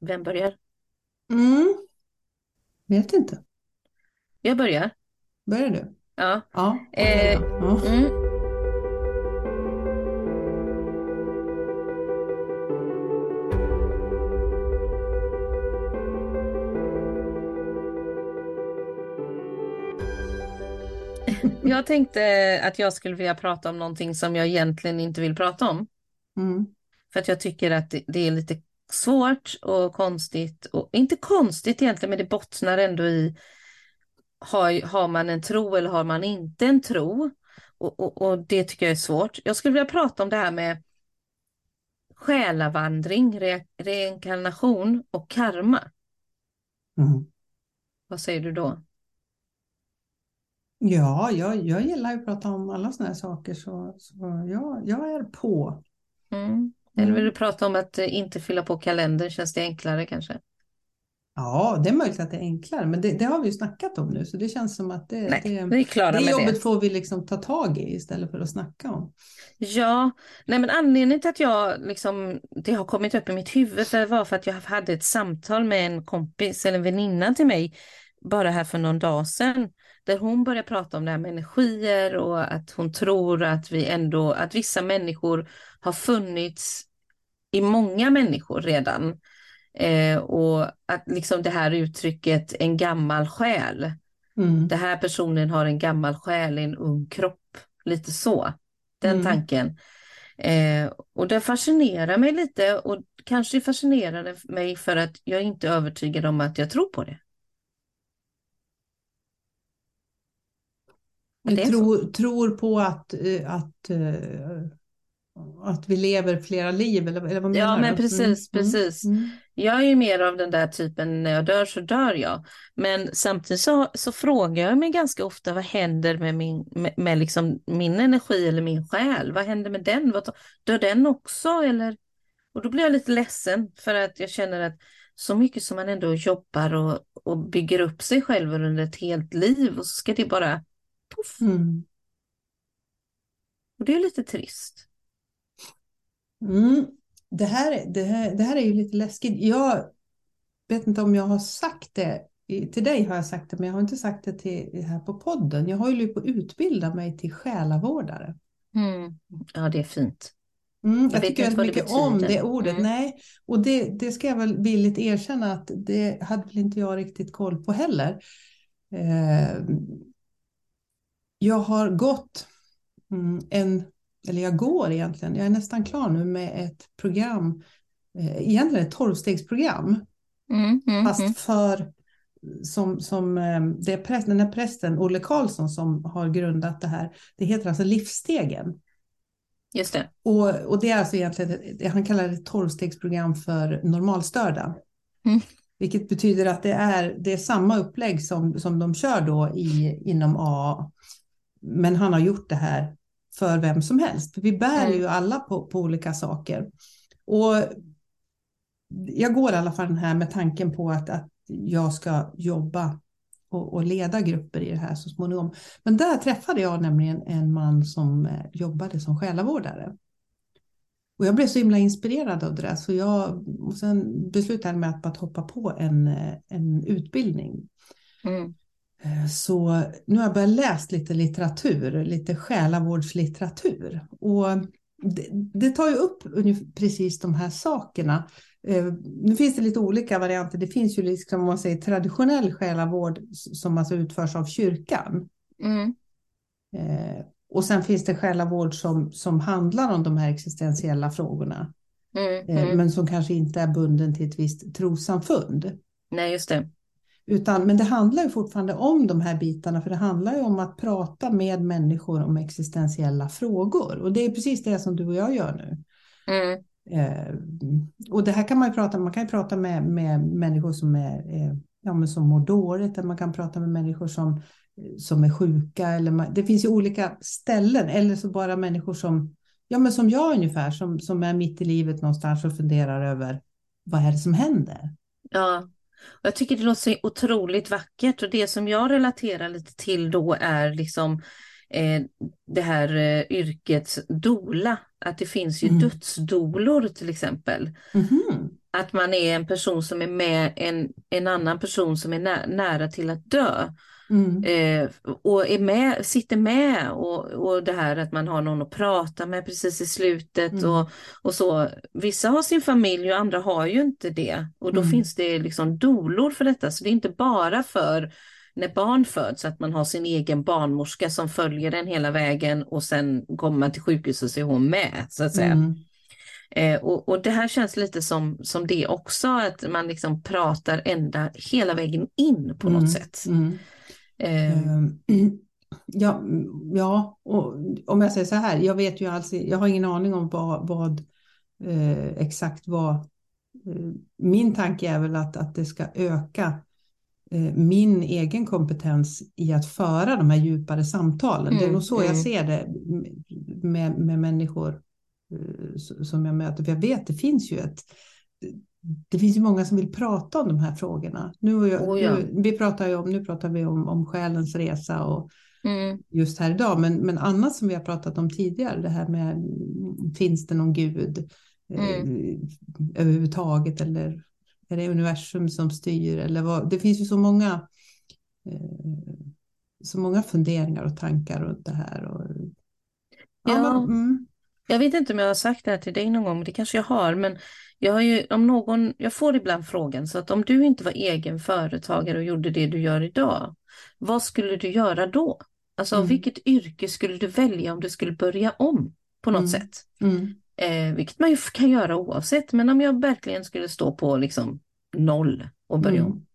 Vem börjar? Mm. Vet inte. Jag börjar. Börjar du? Ja. Ja, Eh. Ja. Mm. Jag tänkte att jag skulle vilja prata om någonting som jag egentligen inte vill prata om. Mm. För att jag tycker att det är lite svårt och konstigt. Och inte konstigt egentligen, men det bottnar ändå i har, har man en tro eller har man inte en tro? Och, och, och det tycker jag är svårt. Jag skulle vilja prata om det här med själavandring, re, reinkarnation och karma. Mm. Vad säger du då? Ja, jag, jag gillar ju att prata om alla sådana här saker så, så jag, jag är på. Mm. Eller vill Mm. du prata om att eh, inte fylla på kalendern? Känns det enklare kanske? Ja, det är möjligt att det är enklare, men det, det har vi ju snackat om nu så det känns som att det, Nej, det, vi är klara det med jobbet det. får vi liksom ta tag i istället för att snacka om. Ja, nej men anledningen till att jag liksom, det har kommit upp i mitt huvud för var för att jag hade ett samtal med en kompis eller en väninna till mig bara här för någon dag sedan. Där hon började prata om det här med energier och att hon tror att vi ändå, att vissa människor har funnits i många människor redan. Eh, och att liksom det här uttrycket en gammal själ. Mm. Den här personen har en gammal själ i en ung kropp. Lite så. Den Mm. tanken. Eh, och det fascinerar mig lite och kanske fascinerar det mig för att jag inte är övertygad om att jag tror på det. Men så. tror, tror på att, eh, att, eh, att vi lever flera liv, eller, eller vad menar Ja, du? men precis, Mm, precis. Mm. Jag är ju mer av den där typen, när jag dör så dör jag. Men samtidigt så, så frågar jag mig ganska ofta, vad händer med, min, med, med liksom min energi eller min själ? Vad händer med den? Vad, dör den också? Eller? Och då blir jag lite ledsen för att jag känner att så mycket som man ändå jobbar och, och bygger upp sig själv under ett helt liv och så ska det bara poff. Mm. Och det är lite trist. Mm. Det, här, det, här, det här är ju lite läskigt. Jag vet inte om jag har sagt det. Till dig har jag sagt det, men jag har inte sagt det till, här på podden. Jag har ju på att utbilda mig till själavårdare. Mm. Ja, det är fint. Mm, jag, vet tycker väldigt vad det mycket om det ordet. Mm. Nej, och det, det ska jag väl villigt erkänna att det hade väl inte jag riktigt koll på heller. Eh, jag har gått mm, en, eller jag går egentligen, jag är nästan klar nu med ett program, eh, egentligen ett tolvstegsprogram, Mm, mm, fast mm. för som, som eh, det är präst, den här prästen Olle Karlsson som har grundat det här. Det heter alltså Livsstegen. Just det. Och, och det är alltså egentligen, han kallar det tolvstegsprogram för normalstörda. Mm. Vilket betyder att det är, det är samma upplägg som, som de kör då i, inom AA. Men han har gjort det här för vem som helst. För vi bär Mm. ju alla på, på olika saker. Och jag går i alla fall den här med tanken på att, att jag ska jobba och, och leda grupper i det här så småningom. Men där träffade jag nämligen en man som eh, jobbade som själavårdare. Och jag blev så himla inspirerad av det där så jag och sen beslutade jag mig att, hoppa på en, eh, en utbildning. Mm. Eh, Så nu har jag börjat läsa lite litteratur, lite själavårdslitteratur. Och det, det tar ju upp precis de här sakerna. Eh, Nu finns det lite olika varianter. Det finns ju liksom, om man säger, traditionell själavård som alltså utförs av kyrkan. Mm. Eh, Och sen finns det själavård som, som handlar om de här existentiella frågorna. Mm. Mm. Men som kanske inte är bunden till ett visst trossamfund. Nej, just det. Utan, men det handlar ju fortfarande om de här bitarna, för det handlar ju om att prata med människor om existentiella frågor. Och det är precis det som du och jag gör nu. Mm. Eh, och det här kan man ju prata man kan ju prata med, med människor som, är, eh, ja, men som mår dåligt, eller man kan prata med människor som, som är sjuka. Eller man, det finns ju olika ställen, eller så bara människor som, ja, men som jag ungefär, som, som är mitt i livet någonstans och funderar över vad är det som händer? Ja, och jag tycker det låter så otroligt vackert och det som jag relaterar lite till då är liksom eh, det här eh, yrket dola. Att det finns ju Mm. dödsdolor till exempel. Mhm. Att man är en person som är med en, en annan person som är nä nära till att dö. Mm. Eh, och är med, sitter med och, och det här att man har någon att prata med precis i slutet Mm. och, och så. Vissa har sin familj och andra har ju inte det och då Mm. finns det liksom dolor för detta. Så det är inte bara för när barn föds att man har sin egen barnmorska som följer den hela vägen och sen kommer man till sjukhuset så är hon med så att säga. Mm. Eh, och, och det här känns lite som, som det också, att man liksom pratar ända hela vägen in på något Mm. sätt. Mm. Eh, Ehm, Ja, mm, ja, och om jag säger så här, jag vet ju alls, jag har ingen aning om vad, vad eh, exakt vad. Eh, min tanke är väl att, att det ska öka eh, min egen kompetens i att föra de här djupare samtalen. det är Mm, nog så jag mm. ser det med, med människor som jag möter. För jag vet, det finns ju ett det finns ju många som vill prata om de här frågorna. Nu, jag, Oh ja. nu, vi pratar ju om, nu pratar vi om, om själens resa och mm, just här idag, men, men annat som vi har pratat om tidigare, det här med mm, finns det någon gud eh, överhuvudtaget eller är det universum som styr eller vad? Det finns ju så många eh, så många funderingar och tankar runt det här. Och, Ja. men, mm, Jag vet inte om jag har sagt det här till dig någon gång, men det kanske jag har, men jag har ju, om någon, jag får ibland frågan, så att om du inte var egen företagare och gjorde det du gör idag, vad skulle du göra då? Alltså Mm. vilket yrke skulle du välja om du skulle börja om på något Mm. sätt? mm, Eh, vilket man ju kan göra oavsett, men om jag verkligen skulle stå på liksom noll och börja Mm. om,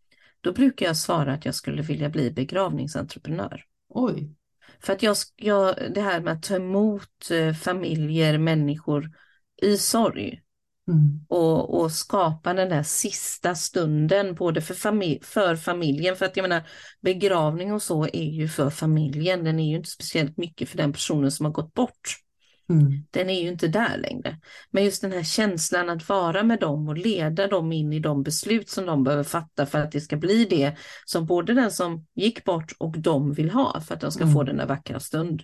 då brukar jag svara att jag skulle vilja bli begravningsentreprenör. oj. För att jag, jag, det här med att ta emot eh, familjer, människor i sorg. Mm, och, och skapa den där sista stunden både för, familj, för familjen, för att jag menar begravning och så är ju för familjen, den är ju inte speciellt mycket för den personen som har gått bort. Mm, Den är ju inte där längre. Men just den här känslan att vara med dem och leda dem in i de beslut som de behöver fatta för att det ska bli det som både den som gick bort och de vill ha för att de ska Mm. få den där vackra stund.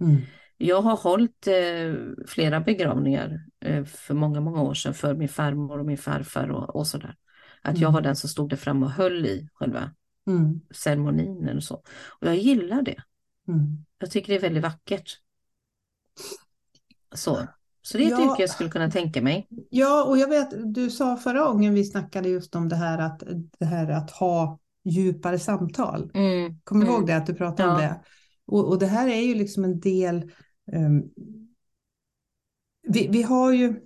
mm, Jag har hållit eh, flera begravningar eh, för många, många år sedan för min farmor och min farfar och, och sådär. Att jag Mm. var den som stod där fram och höll i själva mm, ceremonin eller så. Och jag gillar det. mm. Jag tycker det är väldigt vackert. Så, så det är ett Ja. yrke jag skulle kunna tänka mig. Ja, och jag vet, du sa förra gången vi snackade just om det här att, det här att ha djupare samtal. Mm. Kommer du Mm. ihåg det, att du pratade om Ja. det? Och, och det här är ju liksom en del... ehm, vi, vi har ju...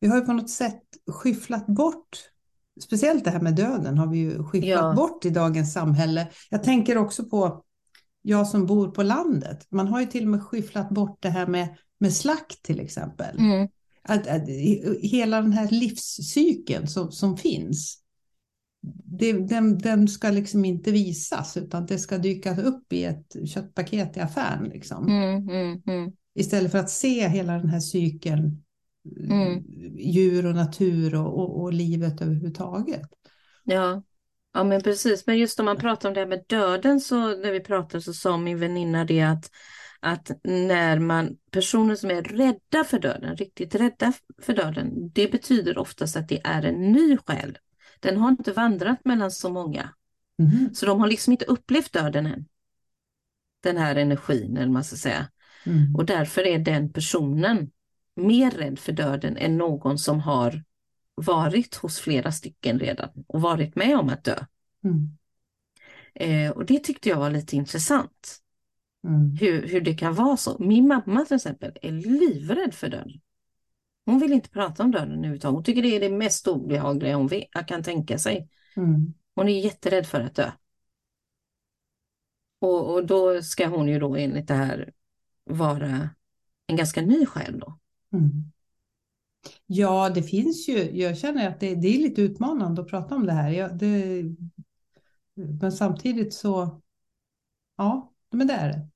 Vi har ju på något sätt skyfflat bort, speciellt det här med döden har vi ju skyfflat Ja. bort i dagens samhälle. Jag tänker också på jag som bor på landet. Man har ju till och med skyfflat bort det här med, med slakt till exempel. Mm. Att, att, he- hela den här livscykeln som, som finns, det, den, den ska liksom inte visas utan det ska dyka upp i ett köttpaket i affären. Liksom. Mm. Mm. Mm. Istället för att se hela den här cykeln, Mm. djur och natur och, och, och livet överhuvudtaget. Ja. Ja, men precis. Men just om man pratar om det här med döden så när vi pratade så sa min väninna det att, att när man, personer som är rädda för döden, riktigt rädda för döden, det betyder oftast att det är en ny själ. Den har inte vandrat mellan så många, Mhm. så de har liksom inte upplevt döden än. Den här energin, eller man ska säga. Mm. Och därför är den personen mer rädd för döden än någon som har varit hos flera stycken redan och varit med om att dö. Mm. Eh, och det tyckte jag var lite intressant, Mm. hur, hur det kan vara så. Min mamma till exempel är livrädd för döden. Hon vill inte prata om döden överhuvudtaget. Hon tycker det är det mest obehagliga hon vet, jag kan tänka sig. Mm. Hon är jätterädd för att dö. Och, och då ska hon ju då enligt det här vara en ganska ny själ då. Mm. Ja, det finns ju, jag känner att det, det är lite utmanande att prata om det här. Jag, det, men samtidigt så, ja, men det är det.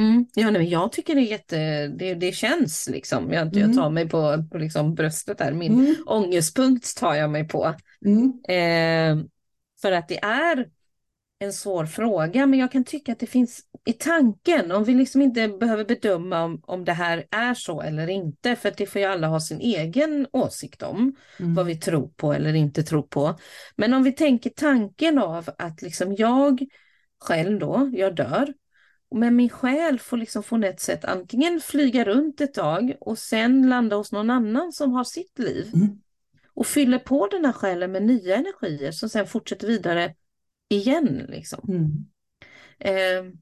Mm. Ja, nej, jag tycker det är jätte, det, det känns liksom. Jag, jag Mm. tar mig på, på liksom bröstet där. Min Mm. ångestpunkt tar jag mig på. Mm. Eh, för att det är, en svår fråga, men jag kan tycka att det finns i tanken, om vi liksom inte behöver bedöma om, om det här är så eller inte, för det får ju alla ha sin egen åsikt om, Mm. vad vi tror på eller inte tror på. Men om vi tänker tanken av att liksom jag själv då, jag dör, men min själ får liksom på ett sätt antingen flyga runt ett tag och sen landa hos någon annan som har sitt liv Mm. och fyller på den här själen med nya energier som sen fortsätter vidare igen. Liksom. Mm. Eh,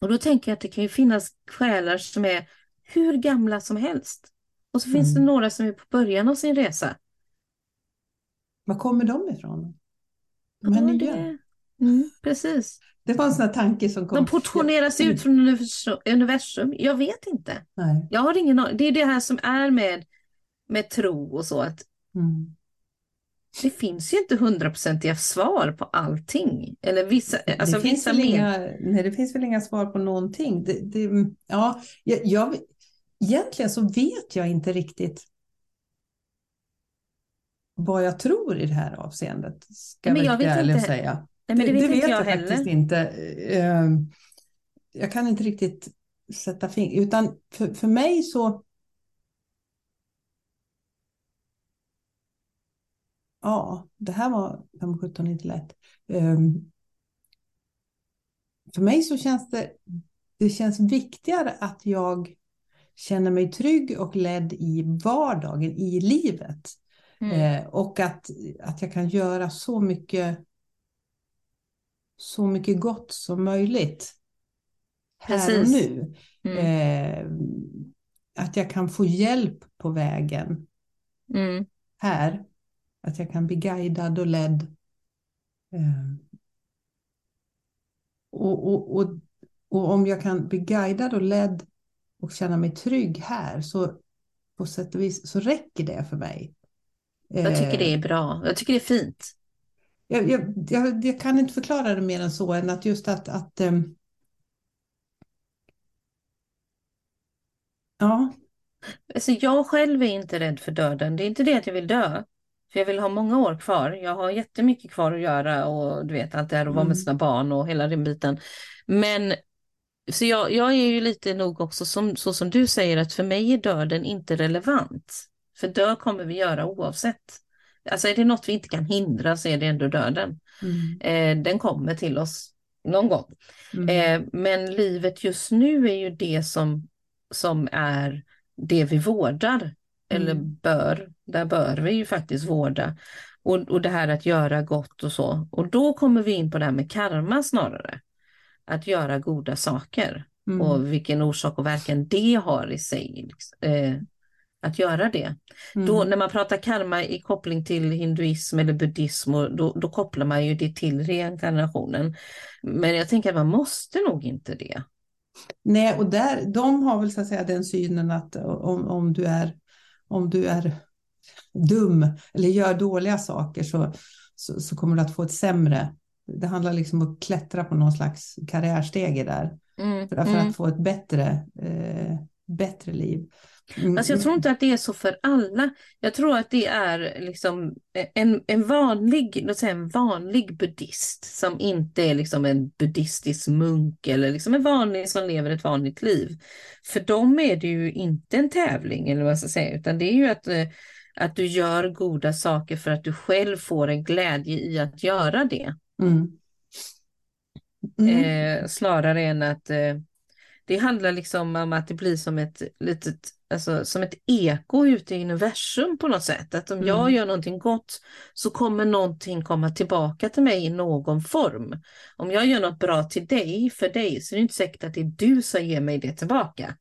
och då tänker jag att det kan ju finnas själar som är hur gamla som helst. Och så finns det Mm. några som är på början av sin resa. Var kommer de ifrån? De här Ja, nya? det, mm, precis. Det var en sån tanke som kom. De portioneras ut från universum- universum. Jag vet inte. Nej. Jag har ingen aning. Det är det här som är med, med tro och så. att Mm. Det finns ju inte hundraprocentiga svar på allting. Eller vissa, alltså det, finns vissa inga, nej, det finns väl inga svar på någonting. Det, det, ja, jag, jag, egentligen så vet jag inte riktigt vad jag tror i det här avseendet. Ska Men jag jag vet ärlig inte. säga. Nej, men det vet inte jag, jag heller. faktiskt inte. Eh, Jag kan inte riktigt sätta fingret, utan för, för mig så Ja, det här var 517 inte lätt. Um, för mig så känns det, det känns viktigare att jag känner mig trygg och ledd i vardagen, i livet. Mm. Eh, och att, att jag kan göra så mycket, så mycket gott som möjligt här och Precis. nu. Mm. Eh, att jag kan få hjälp på vägen Mm. här. Att jag kan bli guidad och ledd. Eh, och, och, och, och om jag kan bli guidad och ledd och känna mig trygg här så på sätt och vis så räcker det för mig. Jag tycker det är bra. Jag tycker det är fint. Jag, jag, jag, jag kan inte förklara det mer än så än att just att, att ehm, ja, Alltså jag själv är inte rädd för döden. Det är inte det att jag vill dö. För jag vill ha många år kvar. Jag har jättemycket kvar att göra och du vet allt det här att vara Mm. med sina barn och hela den biten. Men så jag, jag är ju lite nog också som, så som du säger att för mig är döden inte relevant. För dö kommer vi göra oavsett. Alltså är det något vi inte kan hindra så är det ändå döden. mm, Eh, den kommer till oss någon gång. mm, Eh, men livet just nu är ju det som, som är det vi vårdar. Eller Mm. bör, där bör vi ju faktiskt vårda. Och, och det här att göra gott och så. Och då kommer vi in på det här med karma snarare. Att göra goda saker. mm, Och vilken orsak och verkan det har i sig. liksom, Eh, att göra det. mm. Då, när man pratar karma i koppling till hinduism eller buddhism, och då, då kopplar man ju det till reinkarnationen. Men jag tänker att man måste nog inte det. Nej, och där, de har väl så att säga den synen att om, om, du är, om du är dum eller gör dåliga saker så, så, så kommer du att få ett sämre. Det handlar liksom om att klättra på någon slags karriärstege där Mm, för, för mm. att få ett bättre, eh, bättre liv. Mm, Alltså jag tror inte att det är så för alla. Jag tror att det är liksom en, en vanlig, låt säga en vanlig buddhist som inte är liksom en buddhistisk munk eller liksom en vanlig som lever ett vanligt liv. För dem är det ju inte en tävling eller vad jag ska säga, utan det är ju att, eh, att du gör goda saker för att du själv får en glädje i att göra det. Mm. Mm. Eh, snarare än att eh, det handlar liksom om att det blir som ett litet, alltså som ett eko ute i universum på något sätt. Att om jag Mm. gör någonting gott så kommer någonting komma tillbaka till mig i någon form. Om jag gör något bra till dig, för dig, så är det inte säkert att det är du som ger mig det tillbaka.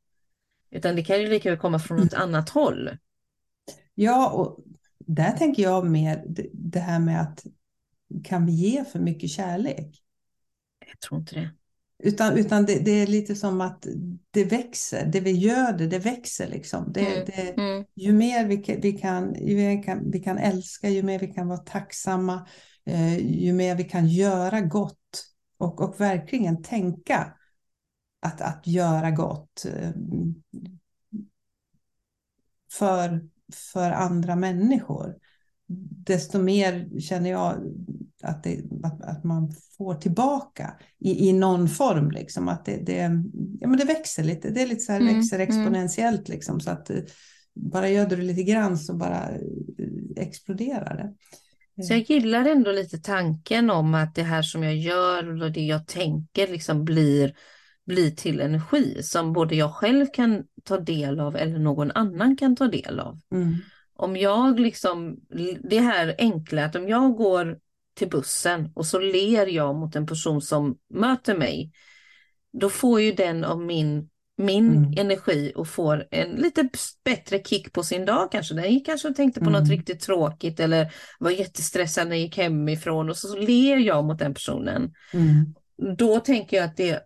Utan det kan ju lika väl komma från något annat håll. Ja, och där tänker jag mer det, här med att kan vi ge för mycket kärlek? Jag tror inte det. Utan, utan det, det är lite som att det växer, det vi gör det, det växer liksom. Det, Mm, det, Mm. ju mer vi, vi, kan, ju mer kan, vi kan älska, ju mer vi kan vara tacksamma, eh, ju mer vi kan göra gott och, och verkligen tänka att, att göra gott eh, för, för andra människor. Desto mer känner jag att, det, att, att man får tillbaka i, i någon form. Liksom, att det, det, ja, men det växer lite, det är lite så här, Mm, växer mm. exponentiellt. Liksom, så att eh, bara göder du lite grann så bara eh, exploderar det. Så jag gillar ändå lite tanken om att det här som jag gör och det jag tänker liksom blir, blir till energi som både jag själv kan ta del av eller någon annan kan ta del av. Mm. Om jag liksom, det här enkla att om jag går till bussen och så ler jag mot en person som möter mig, då får ju den av min, min Mm. energi och får en lite bättre kick på sin dag kanske. Den gick kanske och tänkte på Mm. något riktigt tråkigt eller var jättestressad när jag gick hemifrån och så, så ler jag mot den personen. Mm. Då tänker jag att det,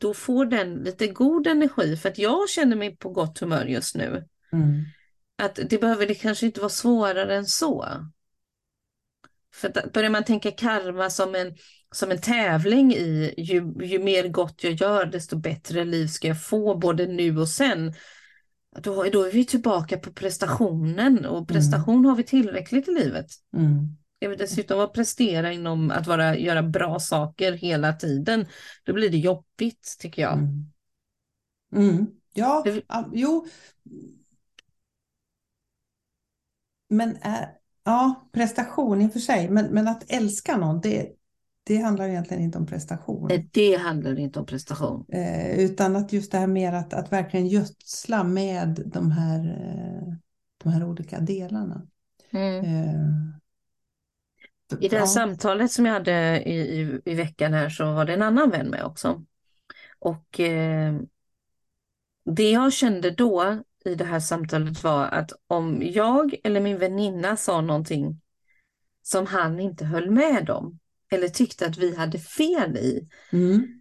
då får den lite god energi för att jag känner mig på gott humör just nu. Mm. Att det behöver det kanske inte vara svårare än så. För att börjar man tänka karma som en, som en tävling i ju, ju mer gott jag gör desto bättre liv ska jag få både nu och sen. Då, då är vi tillbaka på prestationen och prestation har vi tillräckligt i livet. Mm. Ska vi dessutom vara prestera inom att vara, göra bra saker hela tiden, då blir det jobbigt tycker jag. Mm. Mm. Ja, Det- ja, jo. Men är, ja, prestation i och för sig, men, men att älska någon, det, det handlar egentligen inte om prestation. Nej, Det handlar inte om prestation. Eh, utan att just det här mer att, att verkligen gödsla med de här, eh, de här olika delarna. Mm. Eh, I det här ja. samtalet som jag hade i, i, i veckan här så var det en annan vän med också. Och eh, det jag kände då i det här samtalet var att om jag eller min väninna sa någonting som han inte höll med om eller tyckte att vi hade fel i, Mm.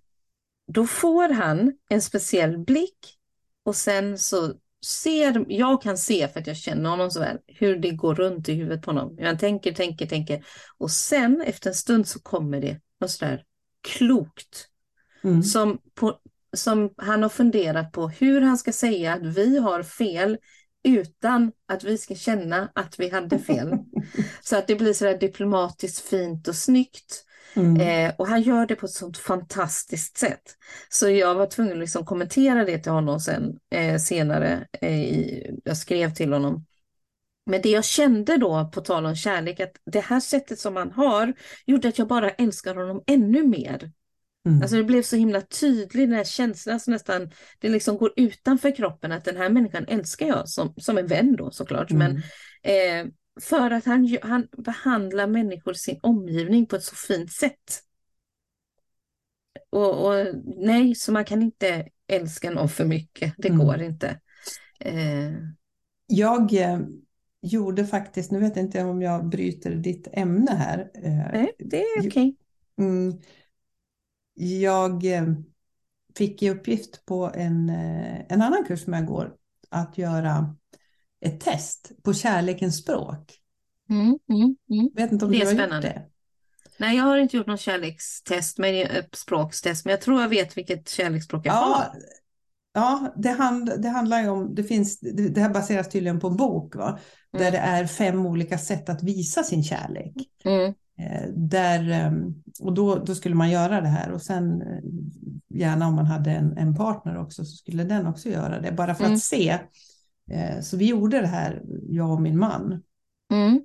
då får han en speciell blick och sen så ser, jag kan se för att jag känner honom så väl, hur det går runt i huvudet på honom. Han tänker, tänker, tänker och sen efter en stund så kommer det något sådär klokt Mm. som, på, som han har funderat på hur han ska säga att vi har fel utan att vi ska känna att vi hade fel. Så att det blir sådär diplomatiskt fint och snyggt. Mm. Eh, och han gör det på ett sånt fantastiskt sätt. Så jag var tvungen att liksom kommentera det till honom sen, eh, senare. Eh, i, jag skrev till honom. Men det jag kände då, på tal om kärlek, att det här sättet som han har gjorde att jag bara älskar honom ännu mer. Mm. Alltså det blev så himla tydlig den här känslan som nästan, det liksom går utanför kroppen att den här människan älskar jag som, som en vän då såklart. Men Mm. eh, för att han, han behandlar människor i sin omgivning på ett så fint sätt. Och, och nej, så man kan inte älska någon för mycket. Det Mm. går inte. Eh, Jag eh, gjorde faktiskt, nu vet jag inte om jag bryter ditt ämne här. eh, nej, det är okej. Mm, jag eh, fick i uppgift på en, eh, en annan kurs som jag går att göra ett test på kärlekens språk. Mm, mm, mm. Vet inte om Det är du har spännande. gjort det? Nej, jag har inte gjort någon kärlekstest, men eh, språkstest, men jag tror jag vet vilket kärleksspråk jag Ja, har. ja det, hand, det handlar ju om, det finns, det, det här baseras tydligen på en bok, va? där Mm. det är fem olika sätt att visa sin kärlek. Mm, Eh, Där, ehm, och då, då skulle man göra det här och sen eh, gärna om man hade en, en partner också så skulle den också göra det. Bara för Mm. att se. Eh, Så vi gjorde det här, jag och min man. mm,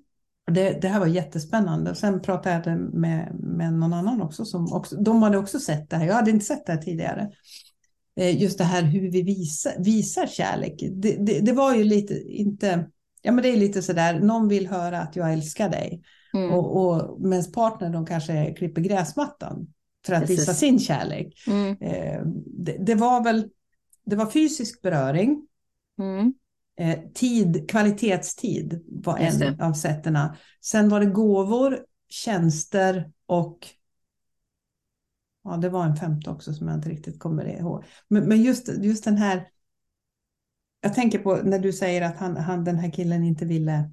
det, det här var jättespännande. Sen pratade jag med, med någon annan också som också, de hade också sett det här. Jag hade inte sett det här tidigare. Eh, Just det här hur vi visar, visar kärlek. Det, det, det var ju lite, inte, ja men det är lite sådär, någon vill höra att jag älskar dig. mm, Och, och medan partner de kanske klipper gräsmattan för att Precis. visa sin kärlek. mm, Eh, det, det var väl det var fysisk beröring, mm. Eh, tid, kvalitetstid var en av sätterna. Sen var det gåvor, tjänster och ja, det var en femte också som jag inte riktigt kommer ihåg. Men, men just, just den här, jag tänker på när du säger att han, han, den här killen inte ville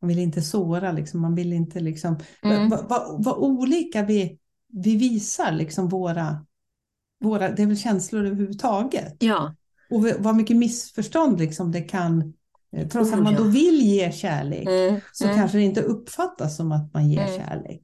man vill inte såra, liksom. man vill inte liksom... Mm. Vad vad- vad olika vi, vi visar liksom våra, våra... Det är väl känslor överhuvudtaget. Ja, Och vad mycket missförstånd liksom det kan Eh, Trots att man då vill ge kärlek Mm, så mm. kanske det inte uppfattas som att man ger Mm. kärlek.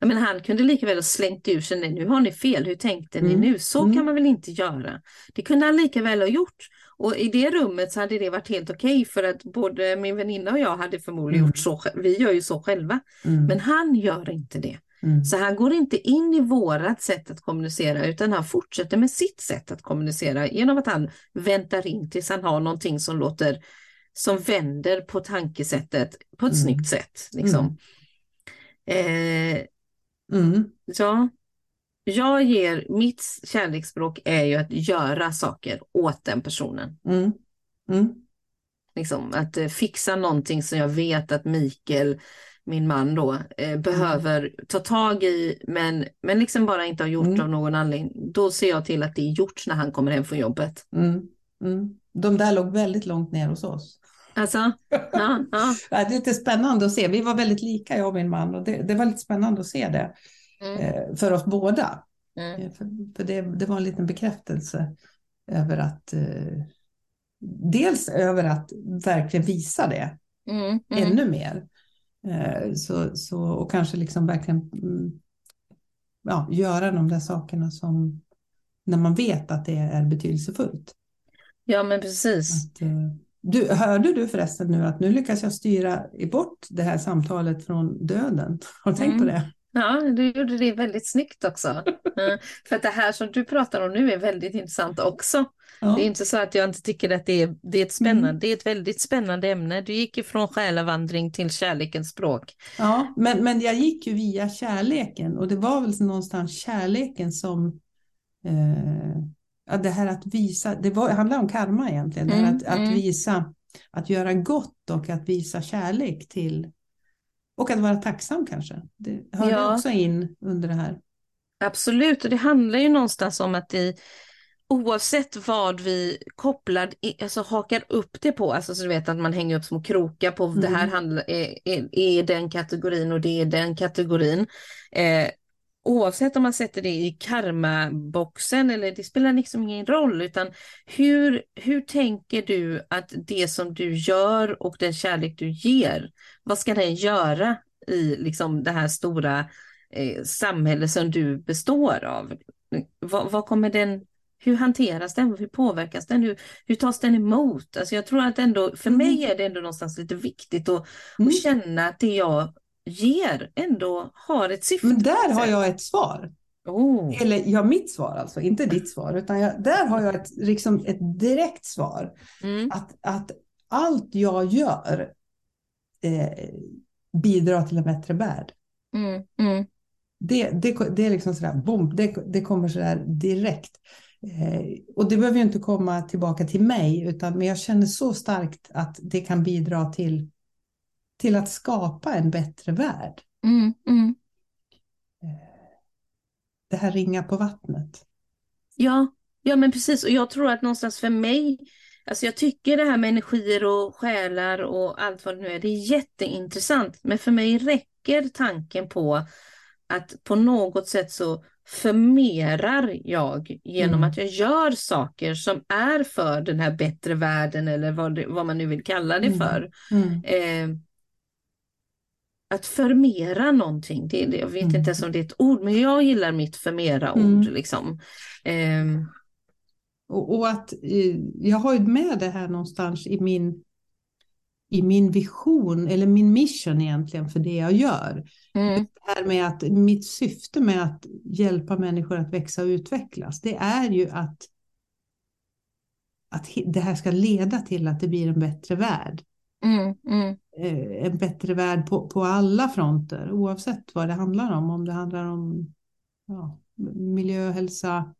Ja, Men han kunde lika väl ha slängt ur sig, "Nej, nu har ni fel, hur tänkte ni Mm, nu? Så mm. kan man väl inte göra. Det kunde han lika väl ha gjort. Och i det rummet så hade det varit helt okej för att både min väninna och jag hade förmodligen Mm. gjort så. Vi gör ju så själva. Mm. Men han gör inte det. Mm. Så han går inte in i vårat sätt att kommunicera utan han fortsätter med sitt sätt att kommunicera genom att han väntar in tills han har någonting som låter som vänder på tankesättet på ett Mm. snyggt sätt. Liksom. Eh, Mm. ja, jag ger, mitt kärleksspråk är ju att göra saker åt den personen. Mm. Mm. Liksom, att eh, fixa någonting som jag vet att Mikael, min man då, eh, behöver ta tag i men, men liksom bara inte har gjort Mm. av någon anledning. Då ser jag till att det är gjort när han kommer hem från jobbet. Mm. Mm. De där låg väldigt långt ner hos oss. Alltså, ja, ja. Det är lite spännande att se. Vi var väldigt lika, jag och min man, och det, det var lite spännande att se det Mm, eh, för oss båda. mm, Eh, För, för det, det var en liten bekräftelse över att eh, dels över att verkligen visa det mm, mm. ännu mer. Eh, så, så, och kanske liksom verkligen mm, ja, göra de där sakerna som när man vet att det är betydelsefullt. Ja, men precis. Att, eh, du, hörde du förresten nu att nu lyckas jag styra bort det här samtalet från döden? Har du tänkt på Mm. det? Ja, du gjorde det väldigt snyggt också. Ja, För att det här som du pratar om nu är väldigt intressant också. Ja. Det är inte så att jag inte tycker att det är, det är ett spännande, det är ett väldigt spännande ämne. Du gick ifrån själavandring till kärlekens språk. Ja, men, men jag gick ju via kärleken och det var väl någonstans kärleken som eh, det här att visa, det var, handlar om karma egentligen, Mm, att, att mm. visa, att göra gott och att visa kärlek till och att vara tacksam kanske. Det hörde Ja. också in under det här. Absolut, och det handlar ju någonstans om att i, oavsett vad vi kopplar, alltså hakar upp det på, alltså så du vet att man hänger upp små krokar på det här Mm. handlar, är, är, är den kategorin och det är den kategorin. Eh, oavsett om man sätter det i karmaboxen eller det spelar liksom ingen roll utan hur, hur tänker du att det som du gör och den kärlek du ger, vad ska den göra i liksom det här stora eh, samhälle som du består av? Vad, vad kommer den, hur hanteras den? Hur påverkas den? Hur, hur tas den emot? Alltså jag tror att ändå, för Mm. mig är det ändå någonstans lite viktigt att, Mm. att känna att det jag ger ändå har ett syfte. Men där har jag ett svar. Oh. Eller ja, mitt svar alltså, inte ditt svar, utan jag, där har jag ett, liksom ett direkt svar. Mm. Att, att allt jag gör eh, bidrar till en bättre värld. Mm. Mm. Det, det, det är liksom sådär, boom, det, det kommer sådär direkt. Eh, och det behöver ju inte komma tillbaka till mig, utan men jag känner så starkt att det kan bidra till, till att skapa en bättre värld. Mm. Mm. Det här ringa på vattnet. Ja, ja men precis och jag tror att någonstans för mig, alltså jag tycker det här med energier och själar och allt vad det nu är, det är jätteintressant. Men för mig räcker tanken på att på något sätt så förmerar jag genom Mm. att jag gör saker som är för den här bättre världen eller vad, det, vad man nu vill kalla det Mm. för. Mm. Eh, att förmera någonting, det, det, jag vet Mm. inte ens om det är ett ord, men jag gillar mitt förmera-ord. Mm. Liksom. Ehm, Och, och att eh, jag har ju med det här någonstans i min, i min vision, eller min mission egentligen för det jag gör. mm, Det här med att mitt syfte med att hjälpa människor att växa och utvecklas, det är ju att, att det här ska leda till att det blir en bättre värld. mm, mm, Eh, En bättre värld på, på alla fronter, oavsett vad det handlar om. Om det handlar om ja, miljö, hälsa,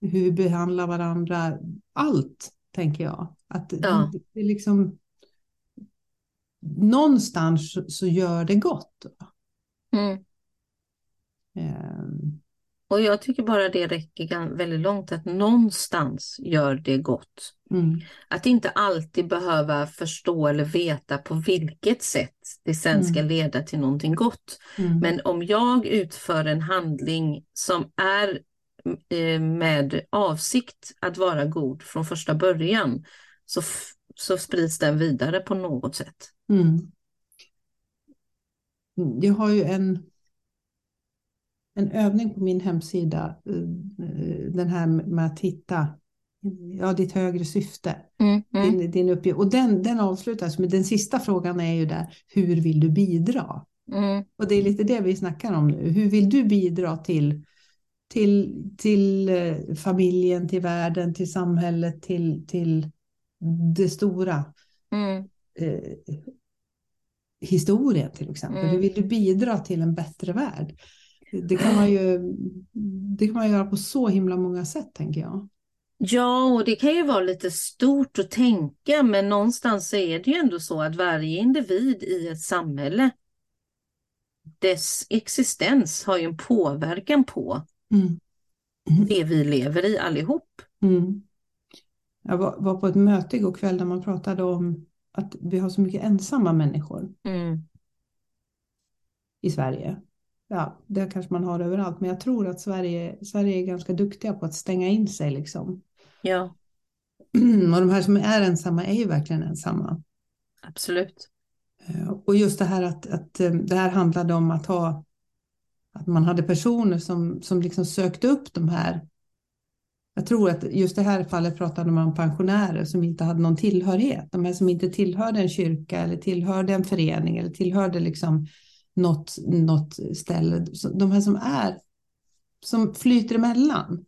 hur vi behandlar varandra, allt tänker jag. Att Ja. det, det är liksom någonstans så- så gör det gott. mm. Ehm, Och jag tycker bara det räcker väldigt långt att någonstans gör det gott. mm, Att inte alltid behöva förstå eller veta på vilket sätt det sen Mm. ska leda till någonting gott. mm, Men om jag utför en handling som är eh, med avsikt att vara god från första början så, så sprids den vidare på något sätt. Mm. Jag har ju en, en övning på min hemsida, eh, den här med att hitta ja, ditt högre syfte, Mm, mm, din, din uppgift. Och den, den avslutas med den sista frågan är ju där, hur vill du bidra? mm, Och det är lite det vi snackar om nu. Hur vill du bidra till, till, till eh, familjen, till världen, till samhället, till, till det stora? mm, eh, historien till exempel. Mm. Hur vill du bidra till en bättre värld? Det kan man ju det kan man göra på så himla många sätt tänker jag. Ja, och det kan ju vara lite stort att tänka, men någonstans så är det ju ändå så att varje individ i ett samhälle, dess existens har ju en påverkan på Mm. det vi lever i allihop. Mm. Jag var, var på ett möte igår kväll där man pratade om att vi har så mycket ensamma människor Mm, i Sverige. Ja, det kanske man har överallt, men jag tror att Sverige, Sverige är ganska duktiga på att stänga in sig liksom. ja, Och de här som är ensamma är ju verkligen ensamma. absolut. Eh, Och just det här att, att eh, det här handlade om att ha att man hade personer som, som liksom sökte upp de här. Jag tror att just det här fallet pratade man om pensionärer som inte hade någon tillhörighet. De här som inte tillhörde en kyrka eller tillhörde en förening eller tillhörde liksom något, något ställe. Så De här som är som flyter emellan.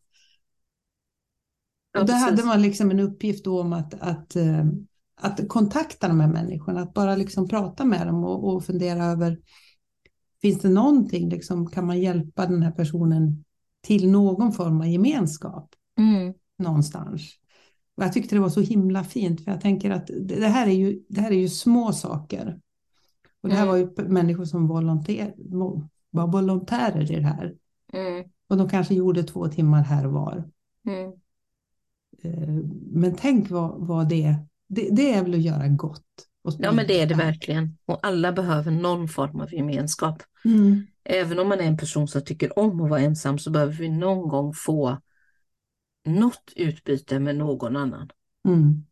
Ja, Och där hade man liksom en uppgift då om att, att, eh, att kontakta de här människorna, att bara liksom prata med dem och, och fundera över finns det någonting, liksom, kan man hjälpa den här personen till någon form av gemenskap Mm, någonstans? Och jag tyckte det var så himla fint, för jag tänker att det här är ju, det här är ju små saker. Och det här Mm. var ju p- människor som volontär, vo- var volontärer i det här. mm, Och de kanske gjorde två timmar här och var. mm. Eh, Men tänk vad, vad det, det det är väl att göra gott. Ja, men det är det verkligen. Och alla behöver någon form av gemenskap. Mm. Även om man är en person som tycker om att vara ensam så behöver vi någon gång få något utbyte med någon annan. Mm.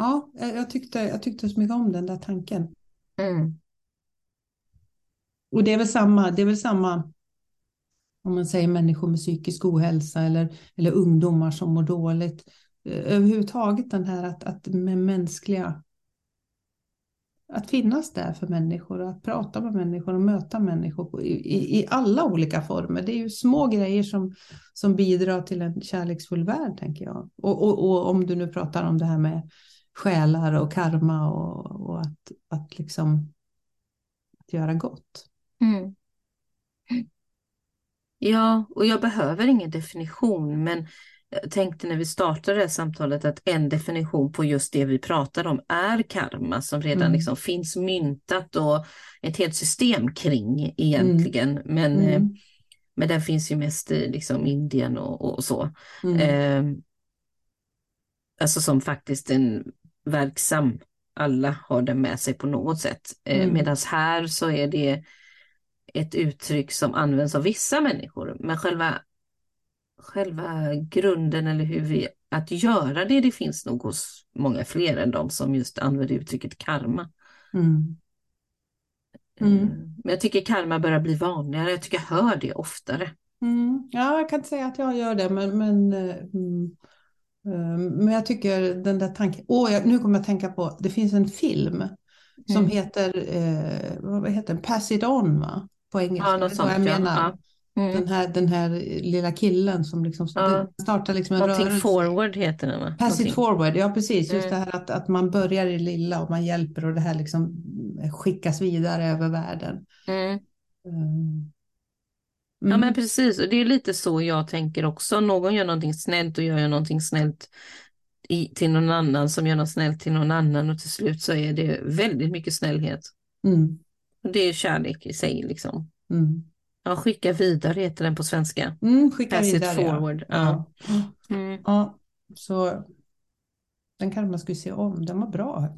Ja, jag tyckte, jag tyckte så mycket om den där tanken. Mm. Och det är väl samma, det är väl samma om man säger människor med psykisk ohälsa eller, eller ungdomar som mår dåligt. Överhuvudtaget den här att, att med mänskliga att finnas där för människor och att prata med människor och möta människor på- i, i, i alla olika former. Det är ju små grejer som, som bidrar till en kärleksfull värld, tänker jag. Och, och, och om du nu pratar om det här med själar och karma och, och att, att liksom att göra gott. Mm. Ja, och jag behöver ingen definition, men jag tänkte när vi startade det här samtalet att en definition på just det vi pratar om är karma som redan Mm. liksom finns myntat och ett helt system kring egentligen. Men, eh, Mm. men den finns ju mest i liksom Indien och, och så. Mm. Eh, alltså som faktiskt en verksam, alla har den med sig på något sätt. Eh, Mm. Medan här så är det ett uttryck som används av vissa människor. Men själva, själva grunden eller hur vi, att göra det, det finns nog hos många fler än de som just använder uttrycket karma. Mm. Mm. Eh, Men jag tycker karma börjar bli vanligare, jag tycker jag hör det oftare. Mm. Ja, jag kan inte säga att jag gör det, men, men, eh, mm, men jag tycker den där tanken. Åh, jag, nu kommer jag att tänka på, det finns en film som Mm. heter, eh, vad heter den? Pass it on, va? På engelska. Ja, något sånt jag ja. menar? ja. Mm. Den, här, den här lilla killen som liksom Ja. startar liksom en Någonting rörelse. forward heter den va? Pass it Någonting. forward, ja precis. Just Mm. det här att, att man börjar i lilla och man hjälper och det här liksom skickas vidare över världen. Mm. Mm. Ja Mm. men precis, och det är lite så jag tänker också. Någon gör någonting snällt och jag gör någonting snällt i, till någon annan som gör något snällt till någon annan och till slut så är det väldigt mycket snällhet. Mm. Och det är kärlek i sig liksom. Mm. Ja, skicka vidare heter den på svenska. Mm, skicka Pass it vidare. forward, Ja. Ja. Mm. ja, så den kanske man skulle se om. Den var bra.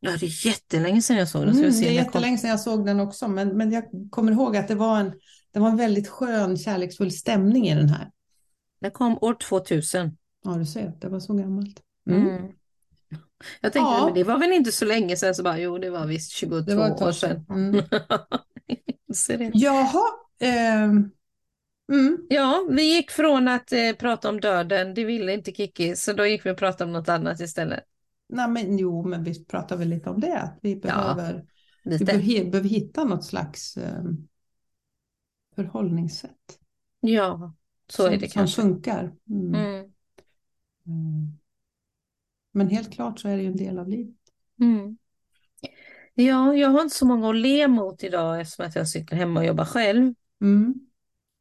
Ja, det är jättelänge sedan jag såg den. så Mm, det är jättelänge sedan jag såg den också, men, men jag kommer ihåg att det var, en, det var en väldigt skön, kärleksfull stämning i den här. Den kom år 2000. Ja, du ser, det var så gammalt. Mm. Mm. Jag tänkte, Ja. men det var väl inte så länge sedan, så bara, jo det var visst 22 Det var år sedan. Mm. Det- Jaha. ehm, mm. Ja, vi gick från att eh, prata om döden, det ville inte Kiki, så då gick vi och pratade om något annat istället. Nej, men, jo, men vi pratar väl lite om det. Att vi behöver, vi Lite. behöver, behöver hitta något slags ehm, förhållningssätt. Ja, så som, är det som kanske. funkar. Mm. Mm. Mm. Men helt klart så är det ju en del av livet. Mm. Ja, jag har inte så många att le mot idag eftersom att jag sitter hemma och jobbar själv. Mm.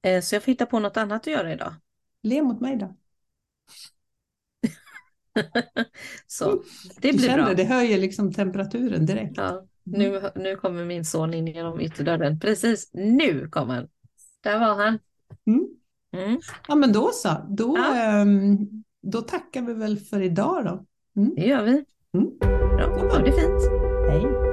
Eh, Så jag får hitta på något annat att göra idag. Le mot mig då. Så det blir känner, bra. det höjer liksom temperaturen direkt. Ja, nu, nu kommer min son in genom ytterdörren. Precis, nu kommer han. Där var han. Mm. Mm, Ja, men då så. Då, Ja. ehm, då tackar vi väl för idag då. Mm. det gör vi. Mm. Bra, ha det fint. Hej.